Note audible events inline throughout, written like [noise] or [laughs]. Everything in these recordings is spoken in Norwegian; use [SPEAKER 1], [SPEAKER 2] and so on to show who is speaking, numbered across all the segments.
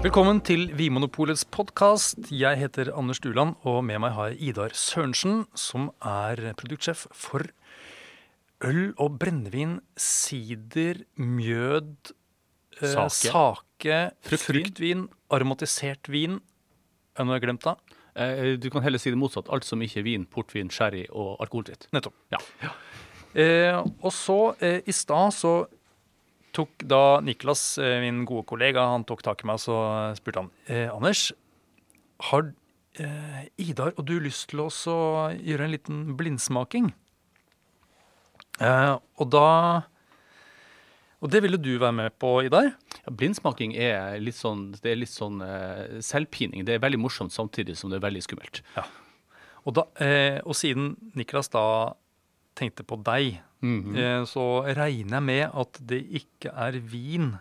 [SPEAKER 1] Velkommen til Vinmonopolets podkast. Jeg heter Anders Duland, og med meg har jeg Idar Sørensen, som er produktsjef for øl og brennevin, sider, mjød, eh,
[SPEAKER 2] Sake.
[SPEAKER 1] sake
[SPEAKER 2] Fruktvin.
[SPEAKER 1] aromatisert vin. Er det noe jeg har glemt da?
[SPEAKER 2] Eh, Du kan heller si det motsatt. Alt som ikke er vin, portvin, sherry og alkoholfritt.
[SPEAKER 1] Nettopp.
[SPEAKER 2] Ja.
[SPEAKER 1] Eh, og så, eh, i stad, så tok da Niklas, eh, min gode kollega, han tok tak i meg og så spurte han eh, Anders, har eh, Idar og du lyst til å gjøre en liten blindsmaking? Eh, og da Og det ville du være med på, Idar?
[SPEAKER 2] Ja, blindsmaking er litt sånn, det er litt sånn eh, selvpining. Det er veldig morsomt samtidig som det er veldig skummelt.
[SPEAKER 1] Og, da, eh, og siden Niklas da tenkte på deg,
[SPEAKER 2] Mhm.
[SPEAKER 1] eh, så regner jeg med at det ikke er vin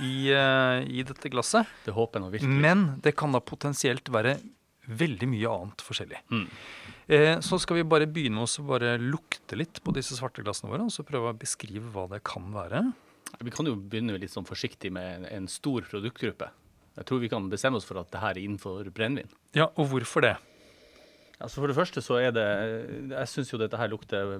[SPEAKER 1] i, eh, i dette glasset.
[SPEAKER 2] Det håper jeg nå virkelig.
[SPEAKER 1] Men det kan da potensielt være veldig mye annet forskjellig.
[SPEAKER 2] Mm.
[SPEAKER 1] Eh, så skal vi bare begynne med å bare lukte litt på disse svarte glassene våre, og så prøve å beskrive hva det kan være.
[SPEAKER 2] Vi kan jo begynne litt sånn forsiktig med en, en stor produktgruppe. Jeg tror vi kan bestemme oss for at det her er innenfor brennevin.
[SPEAKER 1] Ja, og hvorfor det?
[SPEAKER 2] Altså For det første så er det Jeg syns jo dette her lukter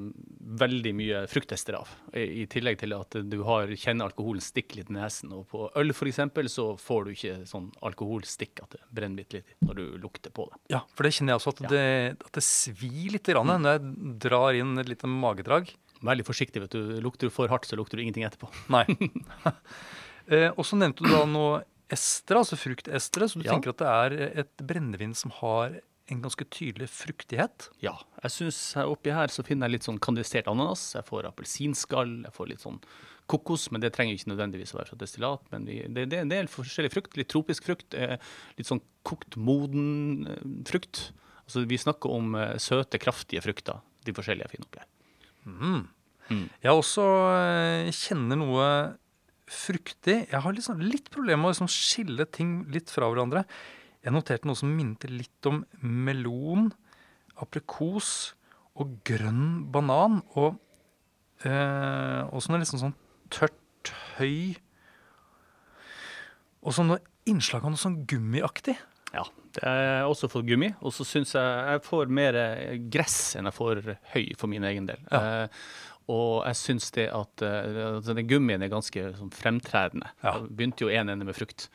[SPEAKER 2] veldig mye fruktester av. I, I tillegg til at du har, kjenner alkoholen stikke litt i nesen. Og på øl f.eks. så får du ikke sånn alkoholstikk at det brenner litt, litt når du lukter på det.
[SPEAKER 1] Ja, for det kjenner jeg også, at,
[SPEAKER 2] Ja.
[SPEAKER 1] det, at det svir litt grann, når jeg drar inn et lite magedrag.
[SPEAKER 2] Veldig forsiktig, vet du. Lukter du for hardt, så lukter du ingenting etterpå.
[SPEAKER 1] Nei. [laughs] [laughs] eh, og så nevnte du da noe estere, altså fruktestere, så du
[SPEAKER 2] Ja.
[SPEAKER 1] tenker at det er et brennevin som har en ganske tydelig fruktighet.
[SPEAKER 2] Ja. Jeg syns oppi her så finner jeg litt sånn kandisert ananas. Jeg får appelsinskall, jeg får litt sånn kokos, men det trenger ikke nødvendigvis å være fra destillat. Men vi, det, det er en del forskjellig frukt. Litt tropisk frukt. Eh, litt sånn kokt, moden eh, frukt. Altså Vi snakker om eh, søte, kraftige frukter. De forskjellige jeg finner oppi her.
[SPEAKER 1] Mm.
[SPEAKER 2] Mm.
[SPEAKER 1] Jeg også kjenner noe fruktig. Jeg har liksom litt problemer med å liksom skille ting litt fra hverandre. Jeg noterte noe som minte litt om melon, aprikos og grønn banan. Og eh, også noe liksom sånn tørt høy Og så noe innslag av noe sånn gummiaktig.
[SPEAKER 2] Ja, det er også fått gummi. Og så syns jeg jeg får mer eh, gress enn jeg får høy for min egen del.
[SPEAKER 1] Ja.
[SPEAKER 2] Eh, og jeg syns det at at denne gummien er ganske sånn fremtredende.
[SPEAKER 1] Ja.
[SPEAKER 2] Jeg begynte jo en ende med frukt.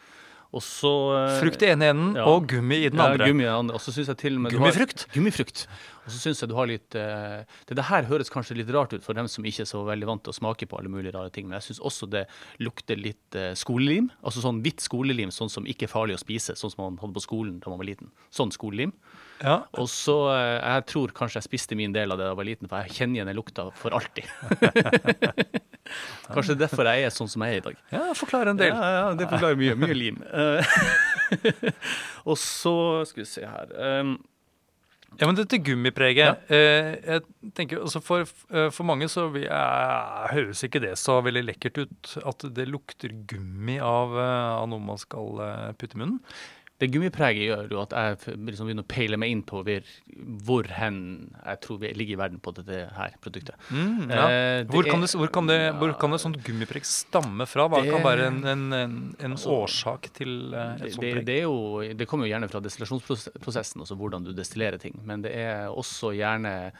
[SPEAKER 2] Og så eh,
[SPEAKER 1] Frukt i ene enden
[SPEAKER 2] ja.
[SPEAKER 1] og gummi i den
[SPEAKER 2] ja,
[SPEAKER 1] andre.
[SPEAKER 2] gummi i den andre. Og så synes jeg til og med
[SPEAKER 1] Gummifrukt?
[SPEAKER 2] Har, gummifrukt. Og så syns jeg du har litt eh, det, det her høres kanskje litt rart ut for dem som ikke er så veldig vant til å smake på alle mulige rare ting, men jeg syns også det lukter litt eh, skolelim. Altså sånn hvitt skolelim, sånn som ikke er farlig å spise, sånn som man hadde på skolen da man var liten. Sånn skolelim.
[SPEAKER 1] Ja.
[SPEAKER 2] Og så eh, Jeg tror kanskje jeg spiste min del av det da jeg var liten, for jeg kjenner igjen den lukta for alltid. [laughs] kanskje det er derfor jeg er sånn som jeg er i dag.
[SPEAKER 1] ja, forklare en del.
[SPEAKER 2] Ja, ja, det forklarer mye. Mye lim. Eh, [laughs] og så skal vi se her um,
[SPEAKER 1] Ja, men dette gummipreget eh, Jeg tenker altså for, eh, for mange så vi- eh, høres ikke det så veldig lekkert ut at det lukter gummi av, av noe man skal putte i munnen.
[SPEAKER 2] Det gummipreget gjør jo at jeg liksom begynner å peile meg inn på hvor, hen jeg tror vi ligger i verden på dette her produktet.
[SPEAKER 1] ja.
[SPEAKER 2] Eh,
[SPEAKER 1] hvor, kan
[SPEAKER 2] er-
[SPEAKER 1] det, hvor, kan det, hvor kan det sånt gummipreg stamme fra? Hva
[SPEAKER 2] Det-
[SPEAKER 1] kan være en, en, en, en
[SPEAKER 2] Altså,
[SPEAKER 1] årsak til eh,
[SPEAKER 2] Det,
[SPEAKER 1] et sånt
[SPEAKER 2] det,
[SPEAKER 1] preg?
[SPEAKER 2] det, er jo, det kommer jo gjerne fra destillasjonsprosessen, altså hvordan du destillerer ting. Men det er også gjerne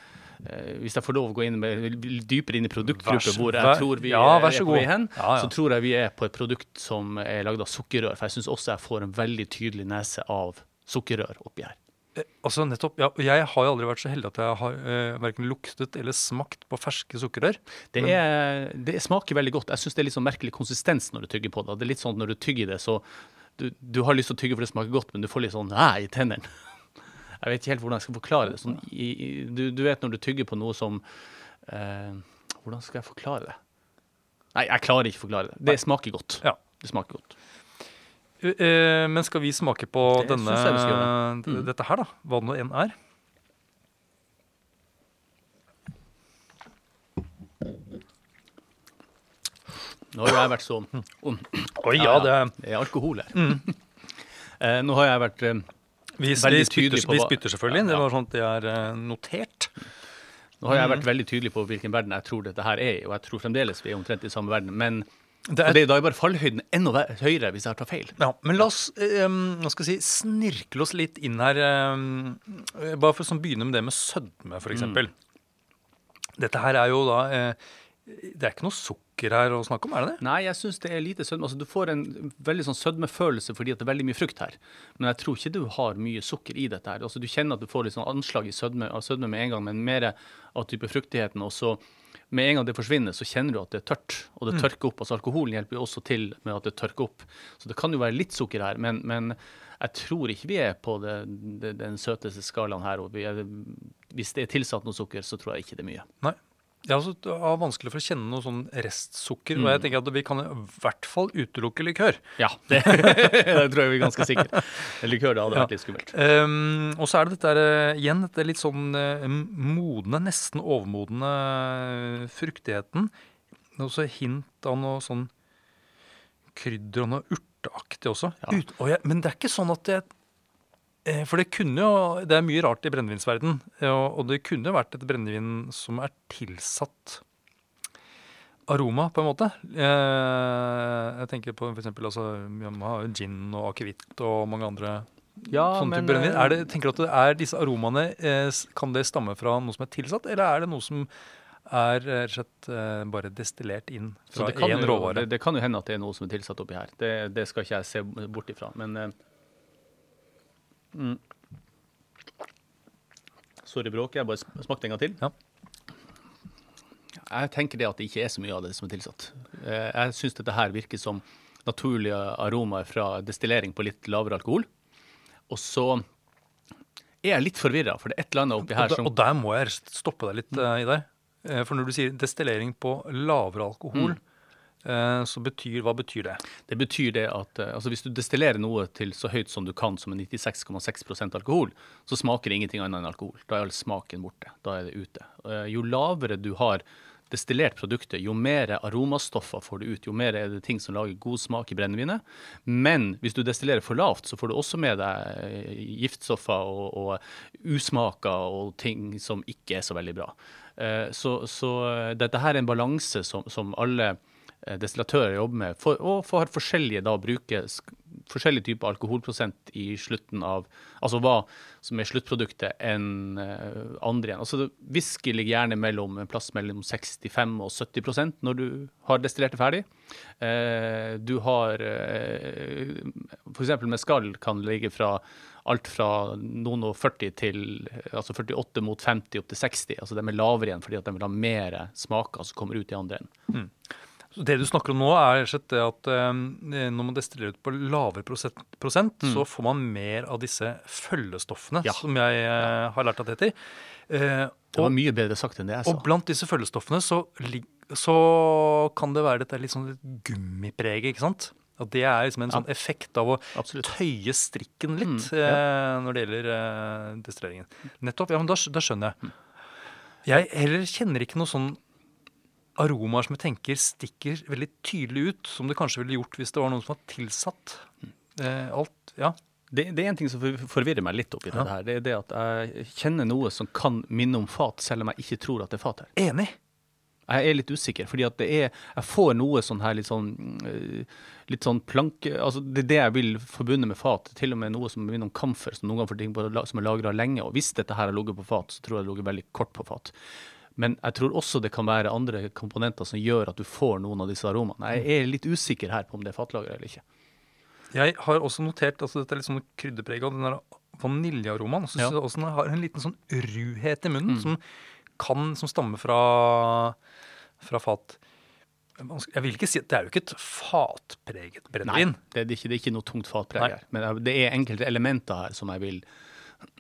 [SPEAKER 2] Hvis jeg får lov å gå inn med, dypere inn i
[SPEAKER 1] Vær
[SPEAKER 2] produktgruppe
[SPEAKER 1] så-
[SPEAKER 2] hvor
[SPEAKER 1] vær-
[SPEAKER 2] jeg tror vi
[SPEAKER 1] ja,
[SPEAKER 2] er på vei hen,
[SPEAKER 1] Ja, ja.
[SPEAKER 2] så tror jeg vi er på et produkt som er lagd av sukkerrør. For jeg syns også jeg får en veldig tydelig nese av sukkerrør oppi her.
[SPEAKER 1] Eh, Altså nettopp, ja, Jeg har jo aldri vært så heldig at jeg har eh, verken luktet eller smakt på ferske sukkerrør.
[SPEAKER 2] Det, er, det smaker veldig godt. Jeg syns det er litt sånn merkelig konsistens når du tygger på det. Det er litt sånn at Når du tygger det, så du, du har lyst til å tygge for det smaker godt, men du får litt sånn æ i tennene. Jeg vet ikke helt hvordan jeg skal forklare det. Sånn, i, i, du, du vet når du tygger på noe som eh, Hvordan skal jeg forklare det? Nei, jeg klarer ikke å forklare det. Det smaker godt.
[SPEAKER 1] Ja.
[SPEAKER 2] Det smaker godt.
[SPEAKER 1] Eh, men skal vi smake på
[SPEAKER 2] Det
[SPEAKER 1] denne,
[SPEAKER 2] gjøre. Mm.
[SPEAKER 1] dette her, da? Hva det nå enn er?
[SPEAKER 2] Nå har jeg vært så om,
[SPEAKER 1] Oi, ja, det
[SPEAKER 2] Det er alkohol her. [laughs] Eh, nå har jeg vært eh,
[SPEAKER 1] Vi, vi, spytter, vi spytter selvfølgelig.
[SPEAKER 2] Ja,
[SPEAKER 1] Det
[SPEAKER 2] ja.
[SPEAKER 1] var sånn at det er eh, notert.
[SPEAKER 2] Nå har jeg vært veldig tydelig på hvilken verden jeg tror dette her er og jeg tror fremdeles vi er omtrent i samme verden. Men
[SPEAKER 1] Det
[SPEAKER 2] Og
[SPEAKER 1] er,
[SPEAKER 2] det, da er bare fallhøyden enda høyere hvis jeg tar feil.
[SPEAKER 1] ja, men la oss eh, jeg si, snirkle oss litt inn her. eh, bare for å sånn begynne med det med sødme, f.eks. eksempel Dette her er jo da eh, Det er ikke noe sukker her å snakke om, er det det?
[SPEAKER 2] Nei, jeg syns det er lite sødme. Altså, du får en veldig sånn sødmefølelse fordi at det er veldig mye frukt her. Men jeg tror ikke du har mye sukker i dette her. Altså, du kjenner at du får litt sånn anslag i sødme, av sødme med en gang, men mer av type fruktigheten. Og så med en gang det forsvinner, så kjenner du at det er tørt. Og det tørker opp. Altså alkoholen hjelper jo også til med at det tørker opp. Så det kan jo være litt sukker her, men, men jeg tror ikke vi er på det, det, den søteste skalaen her. Og vi er, hvis det er tilsatt noe sukker, så tror jeg ikke det er mye.
[SPEAKER 1] Nei. Jeg har også vanskelig for å kjenne noe sånn restsukker.
[SPEAKER 2] Mm.
[SPEAKER 1] Og jeg tenker at vi kan i hvert fall utelukke likør.
[SPEAKER 2] Ja, [laughs] det, [laughs] det tror jeg vi er ganske sikre. Likør det hadde
[SPEAKER 1] Ja.
[SPEAKER 2] vært litt skummelt.
[SPEAKER 1] Um, og så er det dette her, eh, igjen dette litt sånn eh, modne, nesten overmodne eh, fruktigheten. Det er også hint av noe sånn krydder og noe urteaktig også.
[SPEAKER 2] Ja.
[SPEAKER 1] Ut, og jeg, men det er ikke sånn at det eh, For det kunne jo Det er mye rart i brennevinsverden, og, og det kunne vært et brennevin som er tilsatt aroma, på en måte. Eh, jeg tenker på eksempel, altså, gin og akevitt og mange andre
[SPEAKER 2] Ja,
[SPEAKER 1] sånne
[SPEAKER 2] men
[SPEAKER 1] type brennevin.
[SPEAKER 2] eh,
[SPEAKER 1] Er det, tenker du at det disse aromaene eh, Kan det stamme fra noe som er tilsatt, eller er det noe som er eh, rett og slett eh, bare destillert inn fra
[SPEAKER 2] det kan,
[SPEAKER 1] én råvare?
[SPEAKER 2] det, det kan jo hende at det er noe som er tilsatt oppi her. Det, det skal ikke jeg se bort ifra. Men eh, mm. Sorry, bråket. Jeg bare sm- smakte en gang til.
[SPEAKER 1] Ja.
[SPEAKER 2] Jeg tenker det at det ikke er så mye av det som er tilsatt. Eh, Jeg syns dette her virker som naturlige aromaer fra destillering på litt lavere alkohol. Og så er jeg litt forvirra, for det er et eller annet oppi her som
[SPEAKER 1] og der må jeg stoppe deg litt eh, i der. Eh, for når du sier destillering på lavere alkohol, eh, så betyr Hva betyr det?
[SPEAKER 2] Det betyr det at eh, altså hvis du destillerer noe til så høyt som du kan, som er 96,6% alkohol, så smaker det ingenting annet enn alkohol. Da er all smaken borte. Da er det ute. Eh, Jo lavere du har destillert produktet, jo mer aromastoffer får du ut, jo mer er det ting som lager god smak i brennevinet. Men hvis du destillerer for lavt, så får du også med deg eh, giftstoffer og, og usmaker og ting som ikke er så veldig bra. Eh, Så, så eh, dette her er en balanse som, som alle eh, destillatører jobber med, for, og for forskjellige da bruker forskjellige forskjellig type alkoholprosent i slutten av Altså hva som er sluttproduktet enn eh, andre igjen. Altså Whisky ligger gjerne mellom en plass mellom 65 og 70% når du har destillert det ferdig. Eh, du har f.eks. mescal kan ligge fra alt fra noen og 40 til altså 48 mot 50 opp til 60. Altså de er lavere igjen fordi at de vil ha mer smaker som kommer ut i andre enden.
[SPEAKER 1] Så det du snakker om nå, er det at eh, når man destillerer ut på lavere prosent, prosent så får man mer av disse følgestoffene,
[SPEAKER 2] Ja.
[SPEAKER 1] som jeg eh, har lært at det heter. Eh,
[SPEAKER 2] Det var
[SPEAKER 1] og,
[SPEAKER 2] mye bedre sagt enn det jeg sa.
[SPEAKER 1] og blant disse følgestoffene så, så kan det være dette litt sånn gummipreget, ikke sant? At det er liksom en
[SPEAKER 2] Ja.
[SPEAKER 1] sånn effekt av å
[SPEAKER 2] Absolutt.
[SPEAKER 1] tøye strikken litt
[SPEAKER 2] Mm,
[SPEAKER 1] eh, når det gjelder eh, destilleringen. Nettopp. Ja, men da, da skjønner
[SPEAKER 2] Mm.
[SPEAKER 1] jeg. Jeg heller kjenner ikke noe sånn aromaer som jeg tenker stikker veldig tydelig ut, som det kanskje ville gjort hvis det var noen som var tilsatt.
[SPEAKER 2] Mm.
[SPEAKER 1] Eh, alt, ja.
[SPEAKER 2] Det, det er en ting som forvirrer meg litt oppi
[SPEAKER 1] Ja.
[SPEAKER 2] det her. Det er det at jeg kjenner noe som kan minne om fat, selv om jeg ikke tror at det er fat her.
[SPEAKER 1] Enig.
[SPEAKER 2] Jeg er litt usikker, fordi at det er Jeg får noe sånn her litt sånn øh, Litt sånn planke Altså det er det jeg vil forbunde med fat. Til og med noe som minner om kamfer, som noen ganger får ting på, som er lagra lenge. Og hvis dette her har ligget på fat, så tror jeg det har ligget veldig kort på fat. Men jeg tror også det kan være andre komponenter som gjør at du får noen av disse aromaene. Jeg er litt usikker her på om det er fatlager eller ikke.
[SPEAKER 1] Jeg har også notert altså dette er litt sånn krydderpreg av den der vaniljearomaen. Så
[SPEAKER 2] Ja.
[SPEAKER 1] jeg også den har en liten sånn ruhet i munnen som kan som stammer fra, fra fat. Jeg vil ikke si at det er jo ikke et fatpreget
[SPEAKER 2] Nei,
[SPEAKER 1] brennevin.
[SPEAKER 2] det er ikke, det er ikke noe tungt fatpreg her. Men det er enkelte elementer her som jeg vil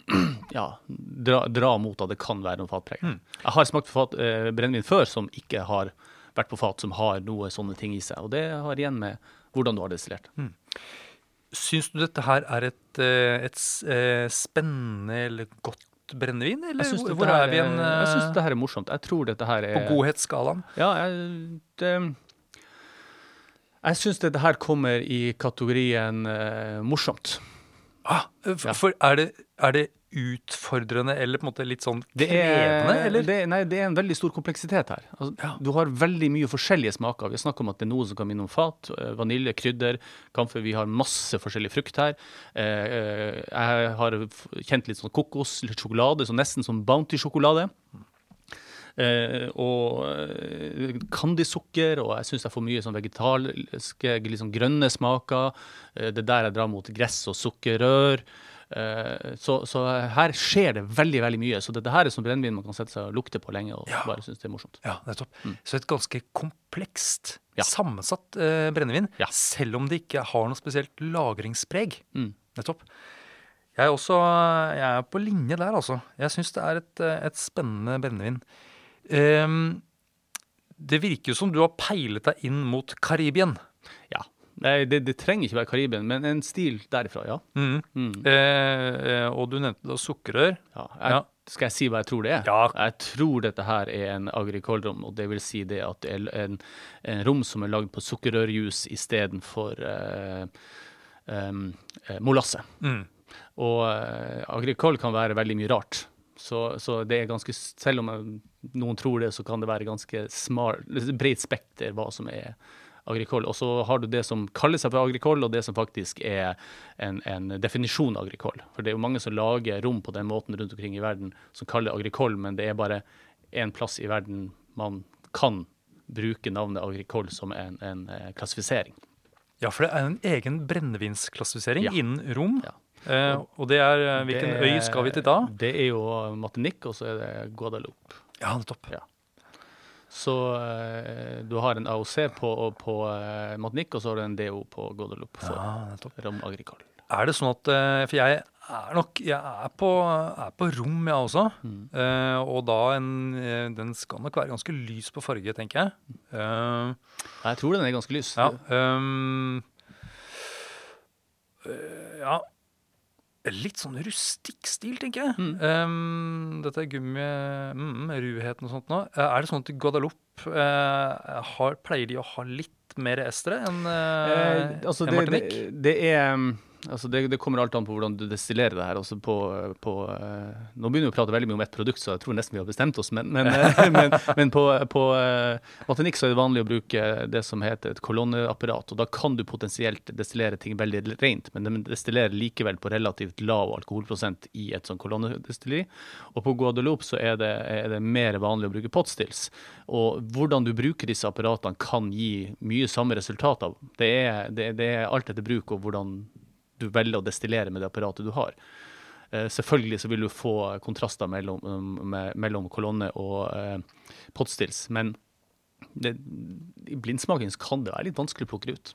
[SPEAKER 2] [clears throat] ja, dra, dra mot at det kan være noe fatpreg.
[SPEAKER 1] Mm.
[SPEAKER 2] Jeg har smakt fat, eh, brennevin før som ikke har vært på fat, som har noe sånne ting i seg. Og det har igjen med hvordan du har destillert.
[SPEAKER 1] Syns du dette her er et, et, et eh, spennende eller godt brennevin, eller hvor, er vi en,
[SPEAKER 2] er- jeg synes
[SPEAKER 1] eh,
[SPEAKER 2] dette her er morsomt. Jeg tror dette her er
[SPEAKER 1] på godhetsskalaen?
[SPEAKER 2] Ja, jeg, det, jeg syns dette her kommer i kategorien uh, morsomt.
[SPEAKER 1] Ah, for,
[SPEAKER 2] Ja.
[SPEAKER 1] For er det, er det utfordrende eller på en måte litt sånn
[SPEAKER 2] Det
[SPEAKER 1] krevende,
[SPEAKER 2] er,
[SPEAKER 1] eller?
[SPEAKER 2] det, nei, det er en veldig stor kompleksitet her. Altså,
[SPEAKER 1] Ja.
[SPEAKER 2] Du har veldig mye forskjellige smaker. Vi snakker om at det er noe som kan minne om fat. eh, Vanilje, krydder, kamfer. Vi har masse forskjellig frukt her. Eh, eh, jeg har kjent litt sånn kokos, litt sjokolade, så nesten som Bounty-sjokolade. Eh, og candysukker, og jeg syns jeg får mye sånn vegetalske, sånn grønne smaker. Eh, det er der jeg drar mot gress og sukkerrør. Eh, så, så her skjer det veldig veldig mye. Så dette her er sånn brennevin man kan sette seg og lukte på lenge og
[SPEAKER 1] Ja.
[SPEAKER 2] bare synes det er morsomt.
[SPEAKER 1] Ja, nettopp. Så et ganske komplekst,
[SPEAKER 2] Mm. Ja.
[SPEAKER 1] sammensatt eh, brennevin,
[SPEAKER 2] Ja.
[SPEAKER 1] selv om det ikke har noe spesielt lagringspreg.
[SPEAKER 2] Mm.
[SPEAKER 1] Nettopp. Jeg er også jeg er på linje der, altså. Jeg syns det er et, eh, et spennende brennevin. Um, det virker jo som du har peilet deg inn mot Karibien.
[SPEAKER 2] Ja. Nei, det, det trenger ikke være Karibien, men en stil derifra, ja.
[SPEAKER 1] Mm.
[SPEAKER 2] Mm.
[SPEAKER 1] Eh, eh, og du nevnte da sukkerrør.
[SPEAKER 2] ja.
[SPEAKER 1] Ja.
[SPEAKER 2] Skal jeg si hva jeg tror det er?
[SPEAKER 1] Ja.
[SPEAKER 2] Jeg tror dette her er en agricole-rom, og det vil si det at det er en, en rom som er lagd på sukkerrørjus istedenfor eh, eh, molasse.
[SPEAKER 1] Mm.
[SPEAKER 2] Og eh, agricole kan være veldig mye rart. Så, så det er ganske, selv om noen tror det, så kan det være ganske bredt spekter hva som er agricole. Og så har du det som kaller seg for agricole, og det som faktisk er en, en definisjon av agricole. For det er jo mange som lager rom på den måten rundt omkring i verden som kaller det agricole, men det er bare én plass i verden man kan bruke navnet agricole som en, en eh, klassifisering.
[SPEAKER 1] Ja, for det er en egen brennevinsklassifisering
[SPEAKER 2] Ja.
[SPEAKER 1] innen Rom.
[SPEAKER 2] Ja.
[SPEAKER 1] Eh, og det er eh, Hvilken
[SPEAKER 2] Det-
[SPEAKER 1] øy skal vi til da?
[SPEAKER 2] Det er jo Martinique, og så er det Guadeloupe.
[SPEAKER 1] Ja, nettopp.
[SPEAKER 2] Så eh, du har en AOC på, på eh, Matnik, og så har du en DO på Guadeloupe for
[SPEAKER 1] Ja.
[SPEAKER 2] Rom Agricol.
[SPEAKER 1] Er det sånn at eh, For jeg er nok Jeg er på, er på rom, jeg også.
[SPEAKER 2] Mm.
[SPEAKER 1] Eh, og da en eh, Den skal nok være ganske lys på farge, tenker jeg. Uh,
[SPEAKER 2] Jeg tror den er ganske lys.
[SPEAKER 1] ja. Um, ja. Litt sånn rustikk stil, tenker jeg.
[SPEAKER 2] Mm.
[SPEAKER 1] Um, dette er gummi, mm, ruheten og sånt nå. Eh, Er det sånn at Guadeloupe eh, har, pleier de å ha litt mer estere enn uh,
[SPEAKER 2] Eh, altså
[SPEAKER 1] en
[SPEAKER 2] det,
[SPEAKER 1] Martinique?
[SPEAKER 2] det, det er um, Altså det, det kommer alt an på hvordan du destillerer det her. På, på, eh, nå begynner vi å prate veldig mye om ett produkt, så jeg tror nesten vi har bestemt oss. Men, men, [laughs] eh, men, men på, på eh, Martinique så er det vanlig å bruke det som heter et kolonneapparat. og Da kan du potensielt destillere ting veldig rent, men de destillerer likevel på relativt lav alkoholprosent i et sånt kolonnedestilleri. Og på Guadeloupe så er det, er det mer vanlig å bruke potstills. Og hvordan du bruker disse apparatene kan gi mye samme resultater. Det er, det, det er alt etter bruk og hvordan du velger å destillere med det apparatet du har. Uh, selvfølgelig så vil du få kontraster mellom, um, med, mellom kolonne og uh, potstills, men det, i blindsmaking kan det være litt vanskelig å plukke det ut.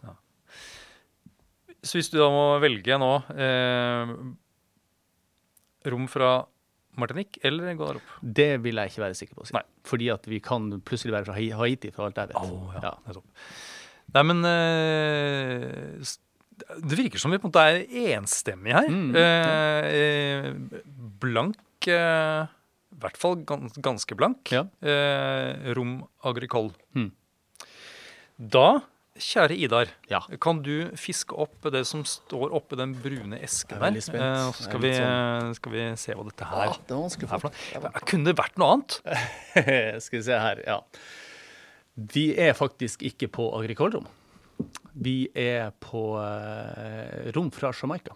[SPEAKER 1] Så hvis du da må velge nå eh, rom fra Martinique eller Guadeloupe?
[SPEAKER 2] Det vil jeg ikke være sikker på å si.
[SPEAKER 1] Nei.
[SPEAKER 2] Fordi at vi kan plutselig være fra Haiti, for alt jeg vet. Ja.
[SPEAKER 1] Ja. Nei, men eh, Det virker som vi på en måte er enstemmige her.
[SPEAKER 2] Mm,
[SPEAKER 1] Eh, eh, blank eh, I hvert fall gans, ganske blank.
[SPEAKER 2] Ja.
[SPEAKER 1] Eh, rom agricole.
[SPEAKER 2] Mm.
[SPEAKER 1] Da, kjære Idar,
[SPEAKER 2] Ja.
[SPEAKER 1] kan du fiske opp det som står oppi den brune esken
[SPEAKER 2] er
[SPEAKER 1] der? Eh, og så skal vi,
[SPEAKER 2] er sånn-
[SPEAKER 1] skal vi se hva dette her ja,
[SPEAKER 2] det var vanskelig
[SPEAKER 1] er for noe. Kunne det vært noe annet? [laughs]
[SPEAKER 2] Skal vi se her, ja. Vi er faktisk ikke på agricole-rom. Vi er på eh, rom fra Jamaica.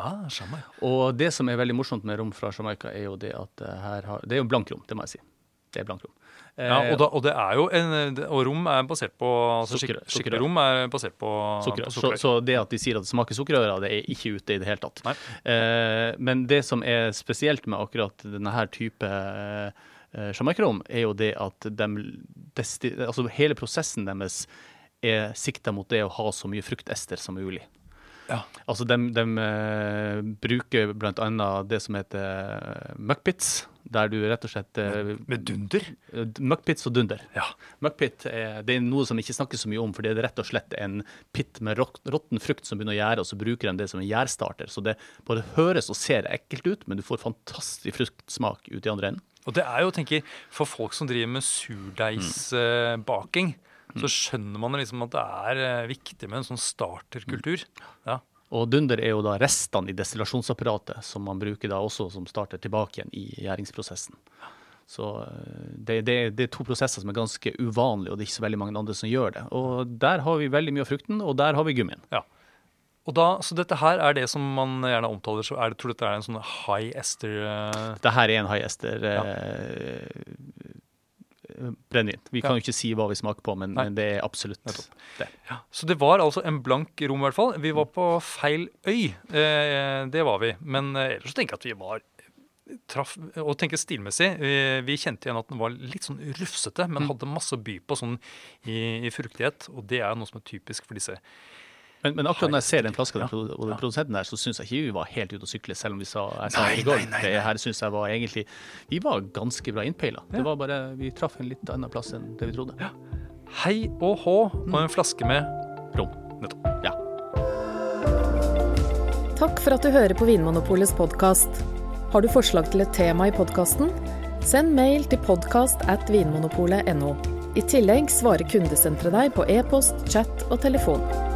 [SPEAKER 1] Ah, samme.
[SPEAKER 2] Og det som er veldig morsomt med rom fra Jamaica, er jo det at eh, her har Det er jo blankrom, det må jeg si. Det er blankrom.
[SPEAKER 1] Ja,
[SPEAKER 2] Eh,
[SPEAKER 1] og, da, og det er jo en, og rom er basert på altså
[SPEAKER 2] Sukker-
[SPEAKER 1] skik, Skikkelig rom er basert på
[SPEAKER 2] Sukkerrør.
[SPEAKER 1] på
[SPEAKER 2] Så, så det at de sier at det smaker sukkerrøre, det er ikke ute i det hele tatt. Eh, men det som er spesielt med akkurat denne her type eh, jamaicarom, er jo det at de, altså hele prosessen deres er sikta mot det å ha så mye fruktester som mulig.
[SPEAKER 1] Ja.
[SPEAKER 2] Altså de, de eh, bruker annet det som heter eh, muckpits, der du rett og slett eh,
[SPEAKER 1] Med dunder?
[SPEAKER 2] Muckpits og dunder.
[SPEAKER 1] Ja.
[SPEAKER 2] Muckpit er, det er noe som ikke snakkes så mye om, for det er rett og slett en pit med råtten frukt som begynner å gjære, og så bruker de det som en gjærstarter. Så det både høres og ser ekkelt ut, men du får fantastisk fruktsmak ut i andre enden.
[SPEAKER 1] Og det er jo, tenker for folk som driver med surdeigsbaking,
[SPEAKER 2] Mm.
[SPEAKER 1] Så skjønner man liksom at det er eh, viktig med en sånn starterkultur. Ja.
[SPEAKER 2] Og dunder er jo da restene i destillasjonsapparatet som man bruker da også som starter tilbake igjen i gjæringsprosessen. Så eh, det, det, det, er to prosesser som er ganske uvanlige, og det er ikke så veldig mange andre som gjør det. Og der har vi veldig mye av frukten, og der har vi gummien.
[SPEAKER 1] Ja. Og da, Så dette her er det som man gjerne omtaler så er det, Tror dette er en sånn high ester uh...
[SPEAKER 2] Dette her er en high ester ja. Brennevin. Vi kan jo ikke si hva vi smaker på, men, men det er absolutt det.
[SPEAKER 1] Ja. Så det var altså en blank rom, i hvert fall. Vi var på feil øy. Eh, det var vi. Men eh, ellers tenker jeg at vi var traff, Og tenker stilmessig. Vi, vi, kjente igjen at den var litt sånn rufsete, men mm. hadde masse å by på sånn i, i fruktighet. Og det er noe som er typisk for disse
[SPEAKER 2] men, men, akkurat når jeg ser den flaska og den produsenten der, så syns jeg ikke vi var helt ute å sykle, selv om vi sa, jeg sa nei, i går. Nei, nei, det her syns jeg var egentlig Vi var ganske bra innpeila. Ja. Det var bare Vi traff en litt annen plass enn det vi trodde. Ja.
[SPEAKER 1] Hei og hå og en flaske med rom. Nettopp.
[SPEAKER 2] Ja.
[SPEAKER 3] Takk for at du hører på Vinmonopolets podkast. Har du forslag til et tema i podkasten? Send mail til podkast at vinmonopolet.no. I tillegg svarer kundesenteret deg på e-post, chat og telefon.